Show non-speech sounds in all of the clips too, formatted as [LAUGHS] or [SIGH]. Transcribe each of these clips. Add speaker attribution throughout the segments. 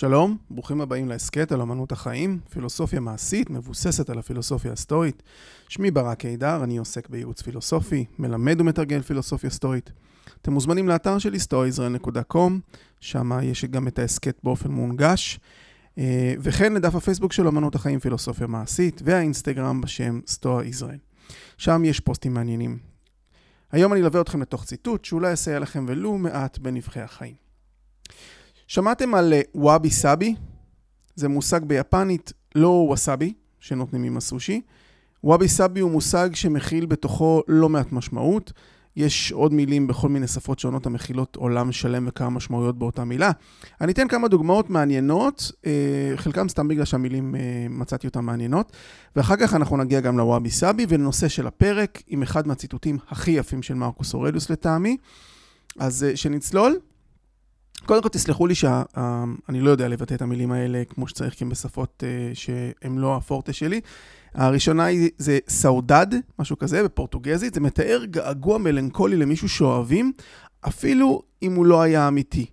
Speaker 1: שלום, ברוכים הבאים להסכת על אמנות החיים, פילוסופיה מעשית מבוססת על הפילוסופיה הסטואית. שמי ברק קידר, אני עוסק בייעוץ פילוסופי, מלמד ומתרגל פילוסופיה סטואית. אתם מוזמנים לאתר שלי, stoaisrael.com, שם יש גם את ההסכת באופן מונגש, אה, וכן לדף הפייסבוק של אמנות החיים פילוסופיה מעשית, והאינסטגרם בשם סטואה ישראל. שם יש פוסטים מעניינים. היום אני אלווה אתכם לתוך ציטוט שאולי יסייע לכם ולו מעט בנבחי החיים. שמעתם על וואבי סאבי? זה מושג ביפנית, לא ווסאבי, שנותנים עם הסושי. וואבי סאבי הוא מושג שמכיל בתוכו לא מעט משמעות. יש עוד מילים בכל מיני שפות שונות המכילות עולם שלם וכמה משמעויות באותה מילה. אני אתן כמה דוגמאות מעניינות, אה, חלקם סתם בגלל שהמילים אה, מצאתי אותן מעניינות, ואחר כך אנחנו נגיע גם לוואבי סאבי ולנושא של הפרק עם אחד מהציטוטים הכי יפים של מרקוס אורליוס לטעמי. אז אה, שנצלול. קודם כל תסלחו לי שאני לא יודע לבטא את המילים האלה כמו שצריך, כי הן בשפות שהן לא הפורטה שלי. הראשונה היא, זה סאודד, משהו כזה, בפורטוגזית. זה מתאר געגוע מלנכולי למישהו שאוהבים, אפילו אם הוא לא היה אמיתי.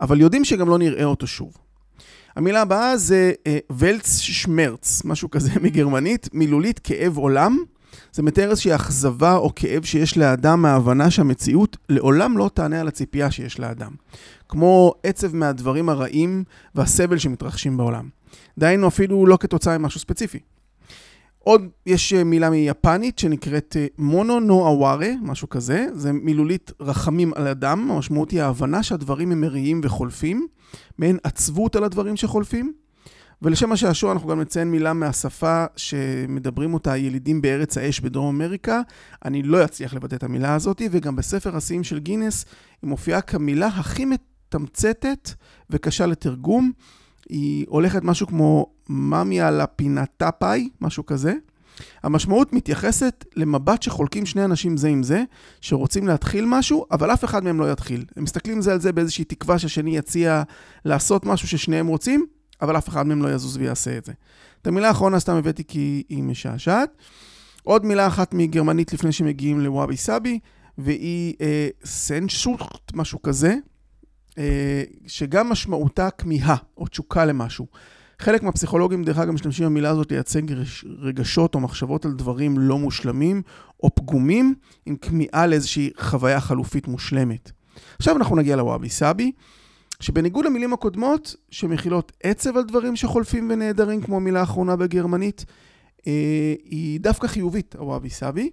Speaker 1: אבל יודעים שגם לא נראה אותו שוב. המילה הבאה זה אה, ולץ שמרץ, משהו כזה [LAUGHS] מגרמנית, מילולית כאב עולם. זה מתאר איזושהי אכזבה או כאב שיש לאדם מההבנה שהמציאות לעולם לא תענה על הציפייה שיש לאדם. כמו עצב מהדברים הרעים והסבל שמתרחשים בעולם. דהיינו אפילו לא כתוצאה ממשהו ספציפי. עוד יש אה, מילה מיפנית שנקראת אה, מונו נו אווארה, משהו כזה. זה מילולית רחמים על אדם, המשמעות היא ההבנה שהדברים הם מריעים וחולפים, מעין עצבות על הדברים שחולפים. ולשם השעשוע אנחנו גם נציין מילה מהשפה שמדברים אותה הילידים בארץ האש בדרום אמריקה. אני לא אצליח לבטא את המילה הזאת, וגם בספר השיאים של גינס היא מופיעה כמילה הכי מתמצתת וקשה לתרגום. היא הולכת משהו כמו ממיה לפינטפאי, משהו כזה. המשמעות מתייחסת למבט שחולקים שני אנשים זה עם זה, שרוצים להתחיל משהו, אבל אף אחד מהם לא יתחיל. הם מסתכלים זה על זה באיזושהי תקווה שהשני יציע לעשות משהו ששניהם רוצים, אבל אף אחד מהם לא יזוז ויעשה את זה. את המילה האחרונה סתם הבאתי כי היא משעשעת. עוד מילה אחת מגרמנית לפני שמגיעים לוואבי סאבי, והיא אה, סנשוט, משהו כזה, שגם משמעותה כמיהה או תשוקה למשהו. חלק מהפסיכולוגים, דרך אגב, משתמשים במילה הזאת לייצג רגשות או מחשבות על דברים לא מושלמים או פגומים, עם כמיהה לאיזושהי חוויה חלופית מושלמת. עכשיו אנחנו נגיע לוואבי סאבי, שבניגוד למילים הקודמות, שמכילות עצב על דברים שחולפים ונהדרים, כמו המילה האחרונה בגרמנית, אה, היא דווקא חיובית, הוואבי סאבי.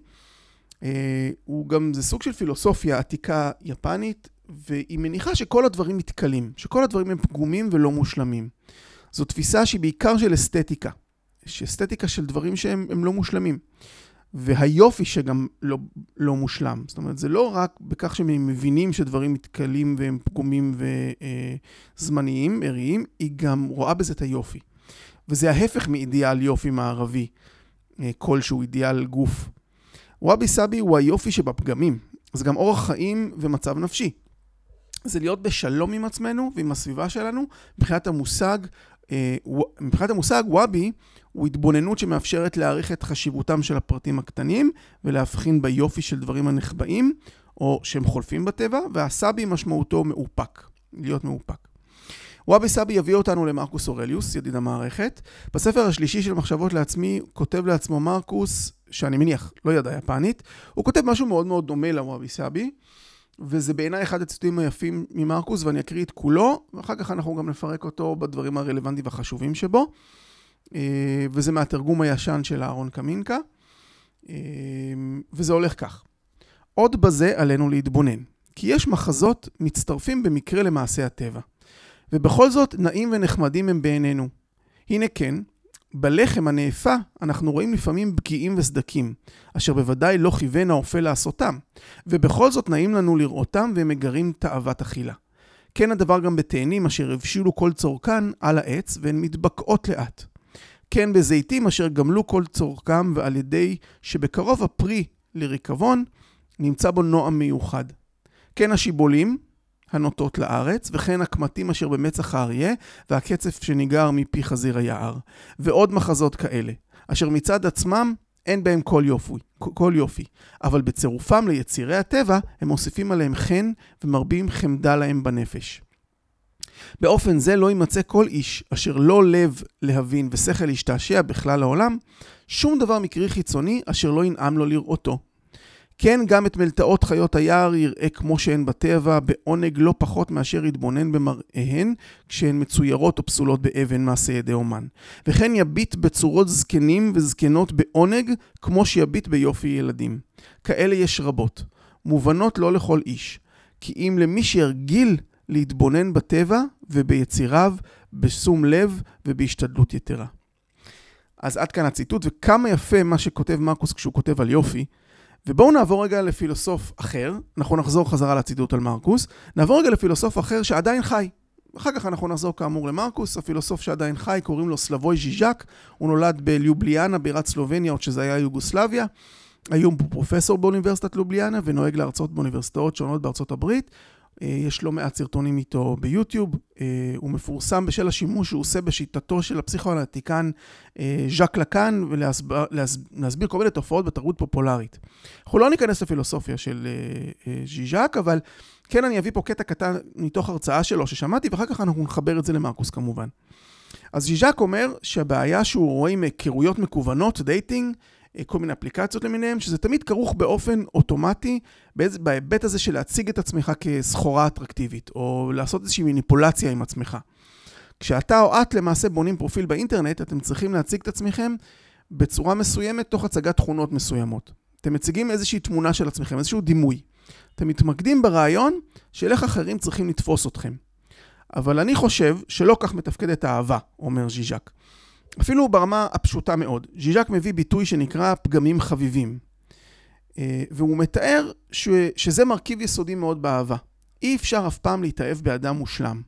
Speaker 1: אה, הוא גם, זה סוג של פילוסופיה עתיקה יפנית, והיא מניחה שכל הדברים מתכלים, שכל הדברים הם פגומים ולא מושלמים. זו תפיסה שהיא בעיקר של אסתטיקה, שאסתטיקה של דברים שהם לא מושלמים. והיופי שגם לא, לא מושלם. זאת אומרת, זה לא רק בכך שהם מבינים שדברים מתכלים והם פגומים וזמניים, עריים, היא גם רואה בזה את היופי. וזה ההפך מאידיאל יופי מערבי, אה, כלשהו אידיאל גוף. וואבי סאבי הוא היופי שבפגמים. זה גם אורח חיים ומצב נפשי. זה להיות בשלום עם עצמנו ועם הסביבה שלנו, מבחינת המושג, אה, מבחינת המושג וואבי הוא התבוננות שמאפשרת להעריך את חשיבותם של הפרטים הקטנים ולהבחין ביופי של דברים הנחבאים או שהם חולפים בטבע, והסאבי משמעותו מאופק, להיות מאופק. וואבי סאבי יביא אותנו למרקוס אורליוס, ידיד המערכת. בספר השלישי של מחשבות לעצמי, כותב לעצמו מרקוס, שאני מניח לא ידע יפנית, הוא כותב משהו מאוד מאוד דומה לוואבי סאבי. וזה בעיניי אחד הציטוטים היפים ממרקוס, ואני אקריא את כולו, ואחר כך אנחנו גם נפרק אותו בדברים הרלוונטיים והחשובים שבו. אה, וזה מהתרגום הישן של אהרון קמינקה, אה, וזה הולך כך: עוד בזה עלינו להתבונן, כי יש מחזות מצטרפים במקרה למעשה הטבע, ובכל זאת נעים ונחמדים הם בעינינו. הנה כן, בלחם הנאפה אנחנו רואים לפעמים פגיעים וסדקים, אשר בוודאי לא כיוון האופה לעשותם, ובכל זאת נעים לנו לראותם והם מגרים תאוות אכילה. כן הדבר גם בתאנים אשר הבשילו כל צורכן על העץ והן מתבקעות לאט. כן בזיתים אשר גמלו כל צורכם ועל ידי שבקרוב הפרי לריקבון נמצא בו נועם מיוחד. כן השיבולים הנוטות לארץ, וכן הקמטים אשר במצח האריה, והקצף שניגר מפי חזיר היער. ועוד מחזות כאלה, אשר מצד עצמם אין בהם כל יופי, כל יופי, אבל בצירופם ליצירי הטבע, הם מוסיפים עליהם חן ומרבים חמדה להם בנפש. באופן זה לא יימצא כל איש אשר לא לב להבין ושכל להשתעשע בכלל העולם, שום דבר מקרי חיצוני אשר לא ינעם לו לראותו. כן, גם את מלטעות חיות היער יראה כמו שהן בטבע, בעונג לא פחות מאשר יתבונן במראיהן, כשהן מצוירות או פסולות באבן מעשה ידי אומן. וכן יביט בצורות זקנים וזקנות בעונג, כמו שיביט ביופי ילדים. כאלה יש רבות, מובנות לא לכל איש, כי אם למי שירגיל להתבונן בטבע וביציריו, בשום לב ובהשתדלות יתרה. אז עד כאן הציטוט, וכמה יפה מה שכותב מרקוס כשהוא כותב על יופי. ובואו נעבור רגע לפילוסוף אחר, אנחנו נחזור חזרה לציטוט על מרקוס, נעבור רגע לפילוסוף אחר שעדיין חי. אחר כך אנחנו נחזור כאמור למרקוס, הפילוסוף שעדיין חי, קוראים לו סלבוי ז'יז'ק, הוא נולד בליובליאנה, בירת סלובניה, עוד שזה היה יוגוסלביה. היום הוא פרופסור באוניברסיטת לובליאנה ונוהג להרצות באוניברסיטאות שונות בארצות הברית. אה, יש לא מעט סרטונים איתו ביוטיוב. אה, הוא מפורסם בשל השימוש שהוא עושה בשיטתו של הפסיכואנליטיקן אה, ז'אק לקאן, ולהסביר כל מיני תופעות בתרבות פופולרית. אנחנו לא ניכנס לפילוסופיה של ז'יז'ק, אבל כן אני אביא פה קטע קטן מתוך הרצאה שלו ששמעתי, ואחר כך אנחנו נחבר את זה למרקוס כמובן. אז ז'יז'ק אומר שהבעיה שהוא רואה עם היכרויות מקוונות, dating, אה, כל מיני אפליקציות למיניהם, שזה תמיד כרוך באופן אוטומטי, בהיבט הזה של להציג את עצמך כסחורה אטרקטיבית, או לעשות איזושהי מניפולציה עם עצמך. כשאתה או את למעשה בונים פרופיל באינטרנט, אתם צריכים להציג את עצמכם בצורה מסוימת תוך הצגת תכונות מסוימות. אתם מציגים איזושהי תמונה של עצמכם, איזשהו דימוי. אתם מתמקדים ברעיון של איך אחרים צריכים לתפוס אתכם. אבל אני חושב שלא כך מתפקדת האהבה, אומר ז'יז'ק. אפילו ברמה הפשוטה מאוד. ז'יז'ק מביא ביטוי שנקרא פגמים חביבים. אה, והוא מתאר ש, שזה מרכיב יסודי מאוד באהבה. אי אפשר אף פעם להתאהב באדם מושלם.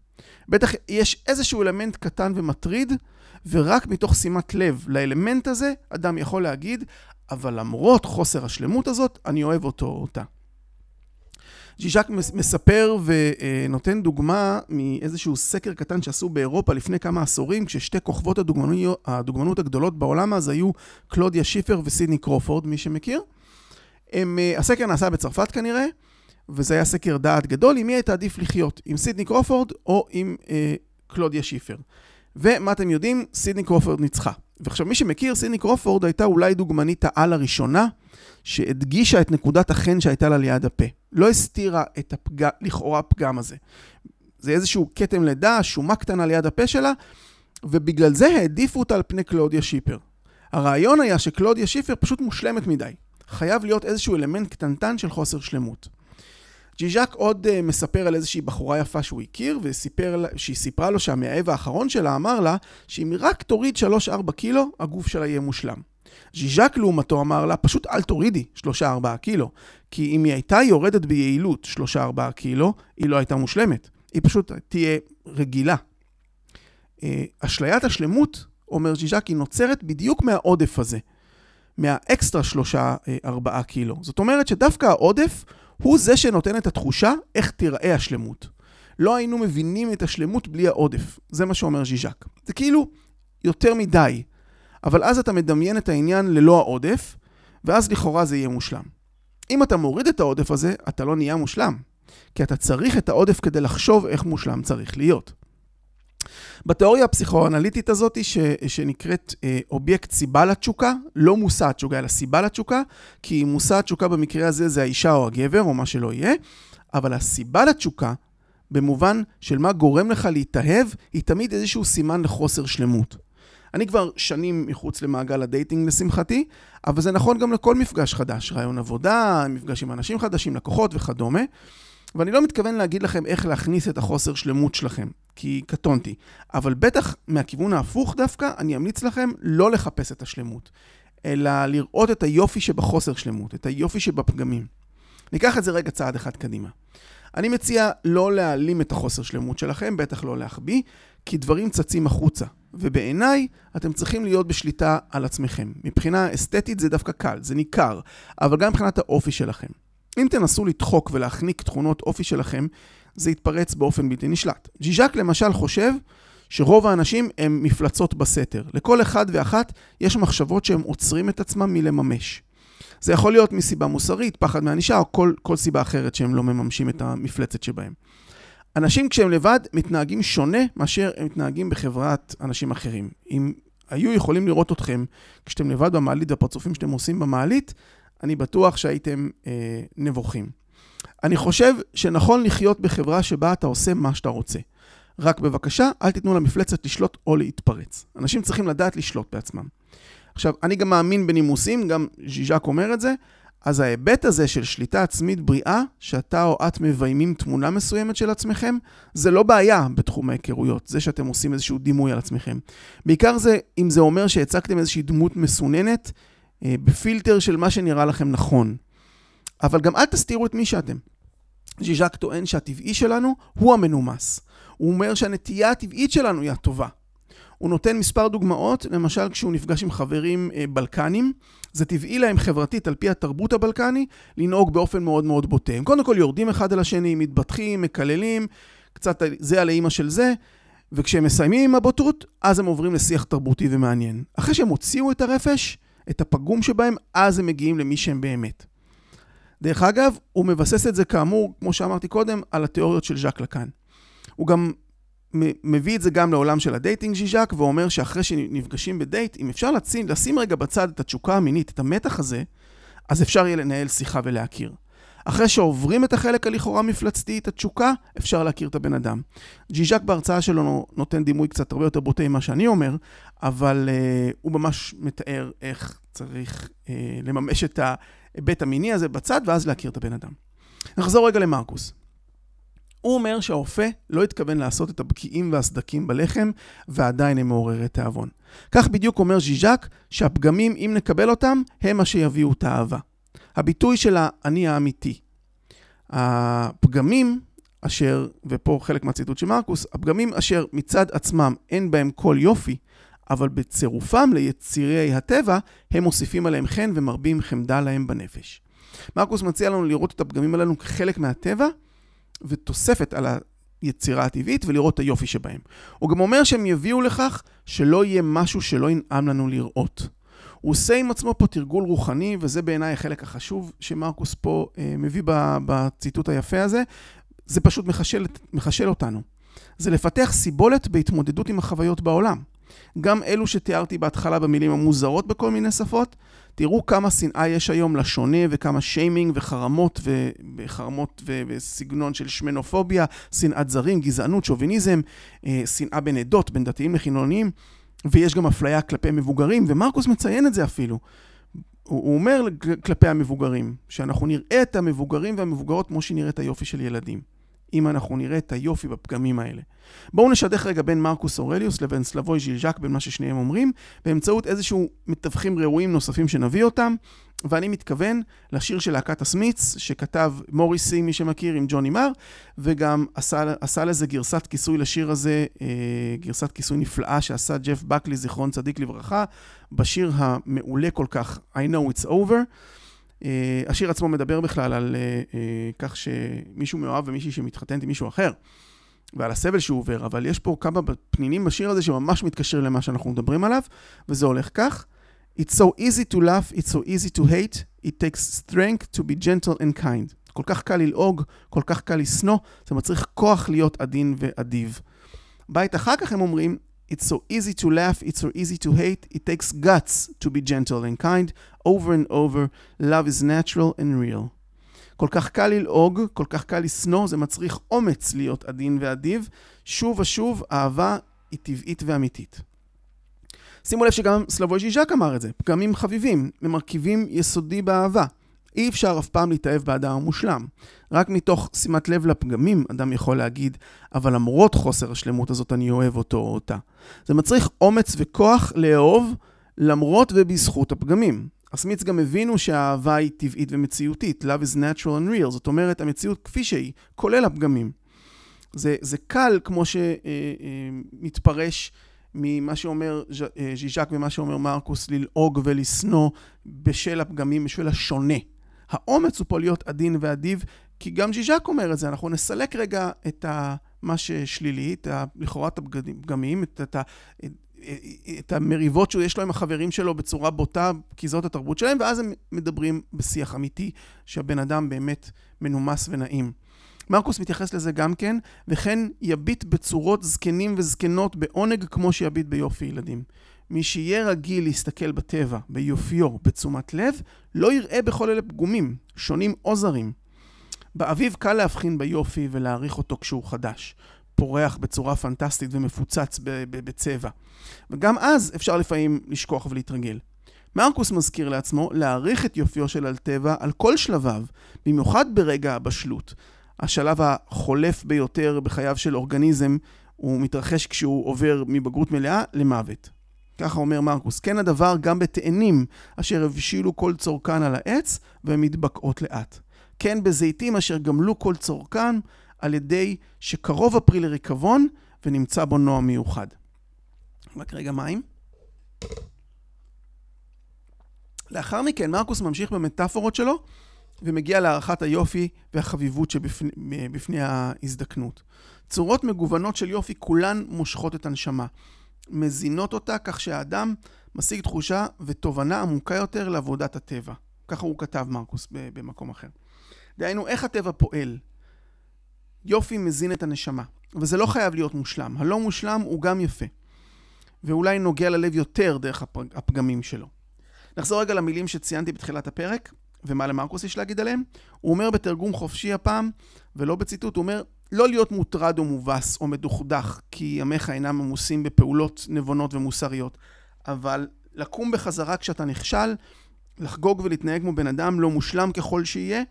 Speaker 1: בטח יש איזשהו אלמנט קטן ומטריד, ורק מתוך שימת לב לאלמנט הזה, אדם יכול להגיד, אבל למרות חוסר השלמות הזאת, אני אוהב אותו או אותה. ז'יז'ק מספר ונותן דוגמה מאיזשהו סקר קטן שעשו באירופה לפני כמה עשורים, כששתי כוכבות הדוגמנות הגדולות בעולם אז היו קלודיה שיפר וסידני קרופורד, מי שמכיר. הם, אה, הסקר נעשה בצרפת כנראה, וזה היה סקר דעת גדול, עם מי היית עדיף לחיות, עם סידני קרופורד או עם אה, קלודיה שיפר. ומה אתם יודעים? סידני קרופורד ניצחה. ועכשיו, מי שמכיר, סידני קרופורד הייתה אולי דוגמנית העל הראשונה, שהדגישה את נקודת החן שהייתה לה ליד הפה. לא הסתירה את הפג... לכאורה הפגם הזה. זה איזשהו כתם לידה, שומה קטנה ליד הפה שלה, ובגלל זה העדיפו אותה על פני קלודיה שיפר. הרעיון היה שקלודיה שיפר פשוט מושלמת מדי. חייב להיות איזשהו אלמנט קטנטן של חוסר שלמות. ז'יז'ק עוד אה, מספר על איזושהי בחורה יפה שהוא הכיר, וסיפר, שהיא סיפרה לו שהמאהב האחרון שלה אמר לה שאם היא רק תוריד 3-4 קילו, הגוף שלה יהיה מושלם. ז'יז'ק לעומתו אמר לה, פשוט אל תורידי 3-4 קילו, כי אם היא הייתה יורדת ביעילות 3-4 קילו, היא לא הייתה מושלמת. היא פשוט תהיה רגילה. Uh, אשליית השלמות, אומר ז'יז'ק, היא נוצרת בדיוק מהעודף הזה. מהאקסטרה 3-4 קילו. זאת אומרת שדווקא העודף הוא זה שנותן את התחושה איך תיראה השלמות. לא היינו מבינים את השלמות בלי העודף. זה מה שאומר ז'יז'ק. זה כאילו יותר מדי. אבל אז אתה מדמיין את העניין ללא העודף, ואז לכאורה זה יהיה מושלם. אם אתה מוריד את העודף הזה, אתה לא נהיה מושלם. כי אתה צריך את העודף כדי לחשוב איך מושלם צריך להיות. בתיאוריה הפסיכואנליטית הזאת, ש, שנקראת אה, אובייקט סיבה לתשוקה, לא מושא התשוקה, אלא סיבה לתשוקה, כי מושא התשוקה במקרה הזה זה האישה או הגבר, או מה שלא יהיה, אבל הסיבה לתשוקה, במובן של מה גורם לך להתאהב, היא תמיד איזשהו סימן לחוסר שלמות. אני כבר שנים מחוץ למעגל ה dating לשמחתי, אבל זה נכון גם לכל מפגש חדש, ראיון עבודה, מפגש עם אנשים חדשים, לקוחות וכדומה. ואני לא מתכוון להגיד לכם איך להכניס את החוסר שלמות שלכם, כי קטונתי. אבל בטח מהכיוון ההפוך דווקא, אני אמליץ לכם לא לחפש את השלמות, אלא לראות את היופי שבחוסר שלמות, את היופי שבפגמים. ניקח את זה רגע צעד אחד קדימה. אני מציע לא להעלים את החוסר שלמות שלכם, בטח לא להחביא, כי דברים צצים החוצה. ובעיניי, אתם צריכים להיות בשליטה על עצמכם. מבחינה אסתטית זה דווקא קל, זה ניכר, אבל גם מבחינת האופי שלכם. אם תנסו לדחוק ולהחניק תכונות אופי שלכם, זה יתפרץ באופן בלתי נשלט. ז'יז'ק למשל חושב שרוב האנשים הם מפלצות בסתר. לכל אחד ואחת יש מחשבות שהם עוצרים את עצמם מלממש. זה יכול להיות מסיבה מוסרית, פחד מענישה, או כל, כל סיבה אחרת שהם לא מממשים את המפלצת שבהם. אנשים כשהם לבד מתנהגים שונה מאשר הם מתנהגים בחברת אנשים אחרים. אם היו יכולים לראות אתכם כשאתם לבד במעלית והפרצופים שאתם עושים במעלית, אני בטוח שהייתם אה, נבוכים. אני חושב שנכון לחיות בחברה שבה אתה עושה מה שאתה רוצה. רק בבקשה, אל תיתנו למפלצת לשלוט או להתפרץ. אנשים צריכים לדעת לשלוט בעצמם. עכשיו, אני גם מאמין בנימוסים, גם ז'יז'ק אומר את זה, אז ההיבט הזה של שליטה עצמית בריאה, שאתה או את מביימים תמונה מסוימת של עצמכם, זה לא בעיה בתחום ההיכרויות, זה שאתם עושים איזשהו דימוי על עצמכם. בעיקר זה אם זה אומר שהצגתם איזושהי דמות מסוננת, אה, בפילטר של מה שנראה לכם נכון. אבל גם אל תסתירו את מי שאתם. ז'יז'ק טוען שהטבעי שלנו הוא המנומס. הוא אומר שהנטייה הטבעית שלנו היא הטובה. הוא נותן מספר דוגמאות, למשל כשהוא נפגש עם חברים אה, בלקנים, זה טבעי להם חברתית על פי התרבות הבלקני לנהוג באופן מאוד מאוד בוטה. הם קודם כל יורדים אחד על השני, מתווכחים, מקללים, קצת זה על האימא של זה, וכשהם מסיימים עם הבוטות, אז הם עוברים לשיח תרבותי ומעניין. אחרי שהם הוציאו את הרפש, את הפגום שבהם, אז הם מגיעים למי שהם באמת. דרך אגב, הוא מבסס את זה כאמור, כמו שאמרתי קודם, על התיאוריות של ז'אק לקאן. הוא גם מביא את זה גם לעולם של ה dating ז'יז'ק, ואומר שאחרי שנפגשים בדייט, אם אפשר לשים, לשים רגע בצד את התשוקה המינית, את המתח הזה, אז אפשר יהיה לנהל שיחה ולהכיר. אחרי שעוברים את החלק הלכאורה מפלצתי, את התשוקה, אפשר להכיר את הבן אדם. ז'יז'ק בהרצאה שלו נותן דימוי קצת הרבה יותר בוטה ממה שאני אומר, אבל uh, הוא ממש מתאר איך צריך uh, לממש את ההיבט המיני הזה בצד, ואז להכיר את הבן אדם. נחזור רגע למרקוס. הוא אומר שהאופה לא התכוון לעשות את הבקיעים והסדקים בלחם, ועדיין הם מעוררי תיאבון. כך בדיוק אומר ז'יז'ק, שהפגמים, אם נקבל אותם, הם מה שיביאו את האהבה. הביטוי של האני האמיתי. הפגמים אשר, ופה חלק מהציטוט של מרקוס, הפגמים אשר מצד עצמם אין בהם כל יופי, אבל בצירופם ליצירי הטבע, הם מוסיפים עליהם חן ומרבים חמדה להם בנפש. מרקוס מציע לנו לראות את הפגמים הללו כחלק מהטבע, ותוספת על היצירה הטבעית ולראות את היופי שבהם. הוא גם אומר שהם יביאו לכך שלא יהיה משהו שלא ינעם לנו לראות. הוא עושה עם עצמו פה תרגול רוחני, וזה בעיניי החלק החשוב שמרקוס פה אה, מביא בציטוט היפה הזה. זה פשוט מחשל, מחשל אותנו. זה לפתח סיבולת בהתמודדות עם החוויות בעולם. גם אלו שתיארתי בהתחלה במילים המוזרות בכל מיני שפות, תראו כמה שנאה יש היום לשונה וכמה שיימינג וחרמות וחרמות וסגנון של שמנופוביה, שנאת זרים, גזענות, שוביניזם, אה, שנאה בין עדות, בין דתיים לחילוניים, ויש גם אפליה כלפי מבוגרים, ומרקוס מציין את זה אפילו. הוא אומר כלפי המבוגרים, שאנחנו נראה את המבוגרים והמבוגרות כמו שנראה את היופי של ילדים. אם אנחנו נראה את היופי בפגמים האלה. בואו נשדך רגע בין מרקוס אורליוס לבין סלבוי ז'ילז'ק, בין מה ששניהם אומרים, באמצעות איזשהו מתווכים ראויים נוספים שנביא אותם, ואני מתכוון לשיר של להקת הסמיץ, שכתב מוריסי, מי שמכיר, עם ג'וני מר, וגם עשה, עשה לזה גרסת כיסוי לשיר הזה, אה, גרסת כיסוי נפלאה שעשה ג'ף בקלי, זיכרון צדיק לברכה, בשיר המעולה כל כך, I know it's over. אה, השיר עצמו מדבר בכלל על אה, אה, כך שמישהו מאוהב ומישהי שמתחתנת עם מישהו אחר, ועל הסבל שהוא עובר, אבל יש פה כמה פנינים בשיר הזה שממש מתקשר למה שאנחנו מדברים עליו, וזה הולך כך: It's so easy to laugh, it's so easy to hate, it takes strength to be gentle and kind. כל כך קל ללעוג, כל כך קל לשנוא, זה מצריך כוח להיות עדין ואדיב. בית אחר כך הם אומרים, It's so easy to laugh, it's so easy to hate, it takes guts to be gentle and kind, over and over, love is natural and real. כל כך קל ללעוג, כל כך קל לשנוא, זה מצריך אומץ להיות עדין ואדיב. שוב ושוב, אהבה היא טבעית ואמיתית. שימו לב שגם סלבוי ז'יז'ק אמר את זה, פגמים חביבים, ממרכיבים יסודי באהבה. אי אפשר אף פעם להתאהב באדם המושלם. רק מתוך שימת לב לפגמים, אדם יכול להגיד, אבל למרות חוסר השלמות הזאת אני אוהב אותו או אותה. זה מצריך אומץ וכוח לאהוב למרות ובזכות הפגמים. הסמיץ גם הבינו שהאהבה היא טבעית ומציאותית, Love is natural and real, זאת אומרת, המציאות כפי שהיא, כולל הפגמים. זה, זה קל, כמו שמתפרש אה, אה, ממה שאומר אה, ז'יז'ק ומה שאומר מרקוס, ללעוג ולשנוא בשל הפגמים, בשל השונה. האומץ הוא פה להיות עדין ואדיב, כי גם ז'יז'ק אומר את זה, אנחנו נסלק רגע את ה... מה ששלילי, את ה... לכאורה את הפגמים, את, את, את המריבות שיש לו עם החברים שלו בצורה בוטה, כי זאת התרבות שלהם, ואז הם מדברים בשיח אמיתי, שהבן אדם באמת מנומס ונעים. מרקוס מתייחס לזה גם כן, וכן יביט בצורות זקנים וזקנות בעונג כמו שיביט ביופי ילדים. מי שיהיה רגיל להסתכל בטבע, ביופיו, בתשומת לב, לא יראה בכל אלה פגומים, שונים או זרים. באביב קל להבחין ביופי ולהעריך אותו כשהוא חדש. פורח בצורה פנטסטית ומפוצץ בצבע. וגם אז אפשר לפעמים לשכוח ולהתרגל. מרקוס מזכיר לעצמו להעריך את יופיו של הטבע על כל שלביו, במיוחד ברגע הבשלות. השלב החולף ביותר בחייו של אורגניזם הוא מתרחש כשהוא עובר מבגרות מלאה למוות. ככה אומר מרקוס, כן הדבר גם בתאנים אשר הבשילו כל צורכן על העץ והן מתבקעות לאט. כן בזיתים אשר גמלו כל צורכן על ידי שקרוב אפריל לריקבון ונמצא בו נועם מיוחד. רק רגע מים. לאחר מכן מרקוס ממשיך במטאפורות שלו ומגיע להערכת היופי והחביבות שבפני ההזדקנות. צורות מגוונות של יופי כולן מושכות את הנשמה. מזינות אותה כך שהאדם משיג תחושה ותובנה עמוקה יותר לעבודת הטבע. ככה הוא כתב מרקוס במקום אחר. דהיינו, איך הטבע פועל? יופי מזין את הנשמה, וזה לא חייב להיות מושלם. הלא מושלם הוא גם יפה, ואולי נוגע ללב יותר דרך הפגמים שלו. נחזור רגע למילים שציינתי בתחילת הפרק, ומה למרקוס יש להגיד עליהם. הוא אומר בתרגום חופשי הפעם, ולא בציטוט, הוא אומר, לא להיות מוטרד או מובס או מדוכדך, כי ימיך אינם עמוסים בפעולות נבונות ומוסריות, אבל לקום בחזרה כשאתה נכשל, לחגוג ולהתנהג כמו בן אדם לא מושלם ככל שיהיה,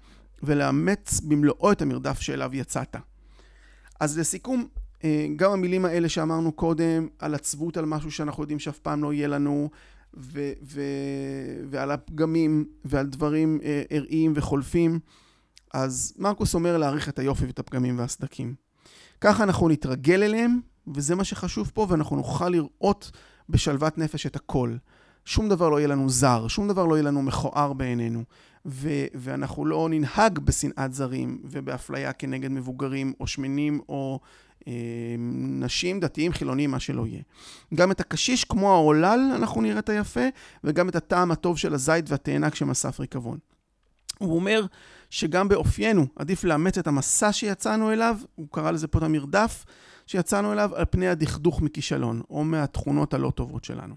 Speaker 1: ולאמץ במלואו את המרדף שאליו יצאת. אז לסיכום, אה, גם המילים האלה שאמרנו קודם, על עצבות על משהו שאנחנו יודעים שאף פעם לא יהיה לנו, ו- ו- ועל הפגמים ועל דברים אה, ארעיים וחולפים, אז מרקוס אומר להעריך את היופי ואת הפגמים והסדקים. ככה אנחנו נתרגל אליהם, וזה מה שחשוב פה, ואנחנו נוכל לראות בשלוות נפש את הכל. שום דבר לא יהיה לנו זר, שום דבר לא יהיה לנו מכוער בעינינו, ו- ואנחנו לא ננהג בשנאת זרים ובאפליה כנגד מבוגרים או שמנים או אה, נשים, דתיים, חילונים, מה שלא יהיה. גם את הקשיש כמו העולל אנחנו נראה את היפה, וגם את הטעם הטוב של הזית והתאנה כשמסף ריקבון. הוא אומר שגם באופיינו עדיף לאמץ את המסע שיצאנו אליו, הוא קרא לזה פה את המרדף שיצאנו אליו, על פני הדכדוך מכישלון, או מהתכונות הלא טובות שלנו.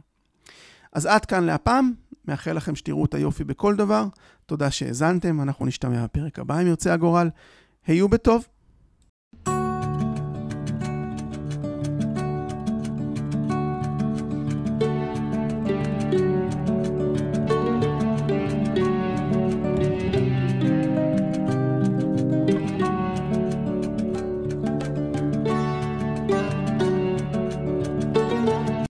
Speaker 1: אז עד כאן להפעם, מאחל לכם שתראו את היופי בכל דבר. תודה שהאזנתם, אנחנו נשתמע בפרק הבא אם ירצה הגורל. היו בטוב.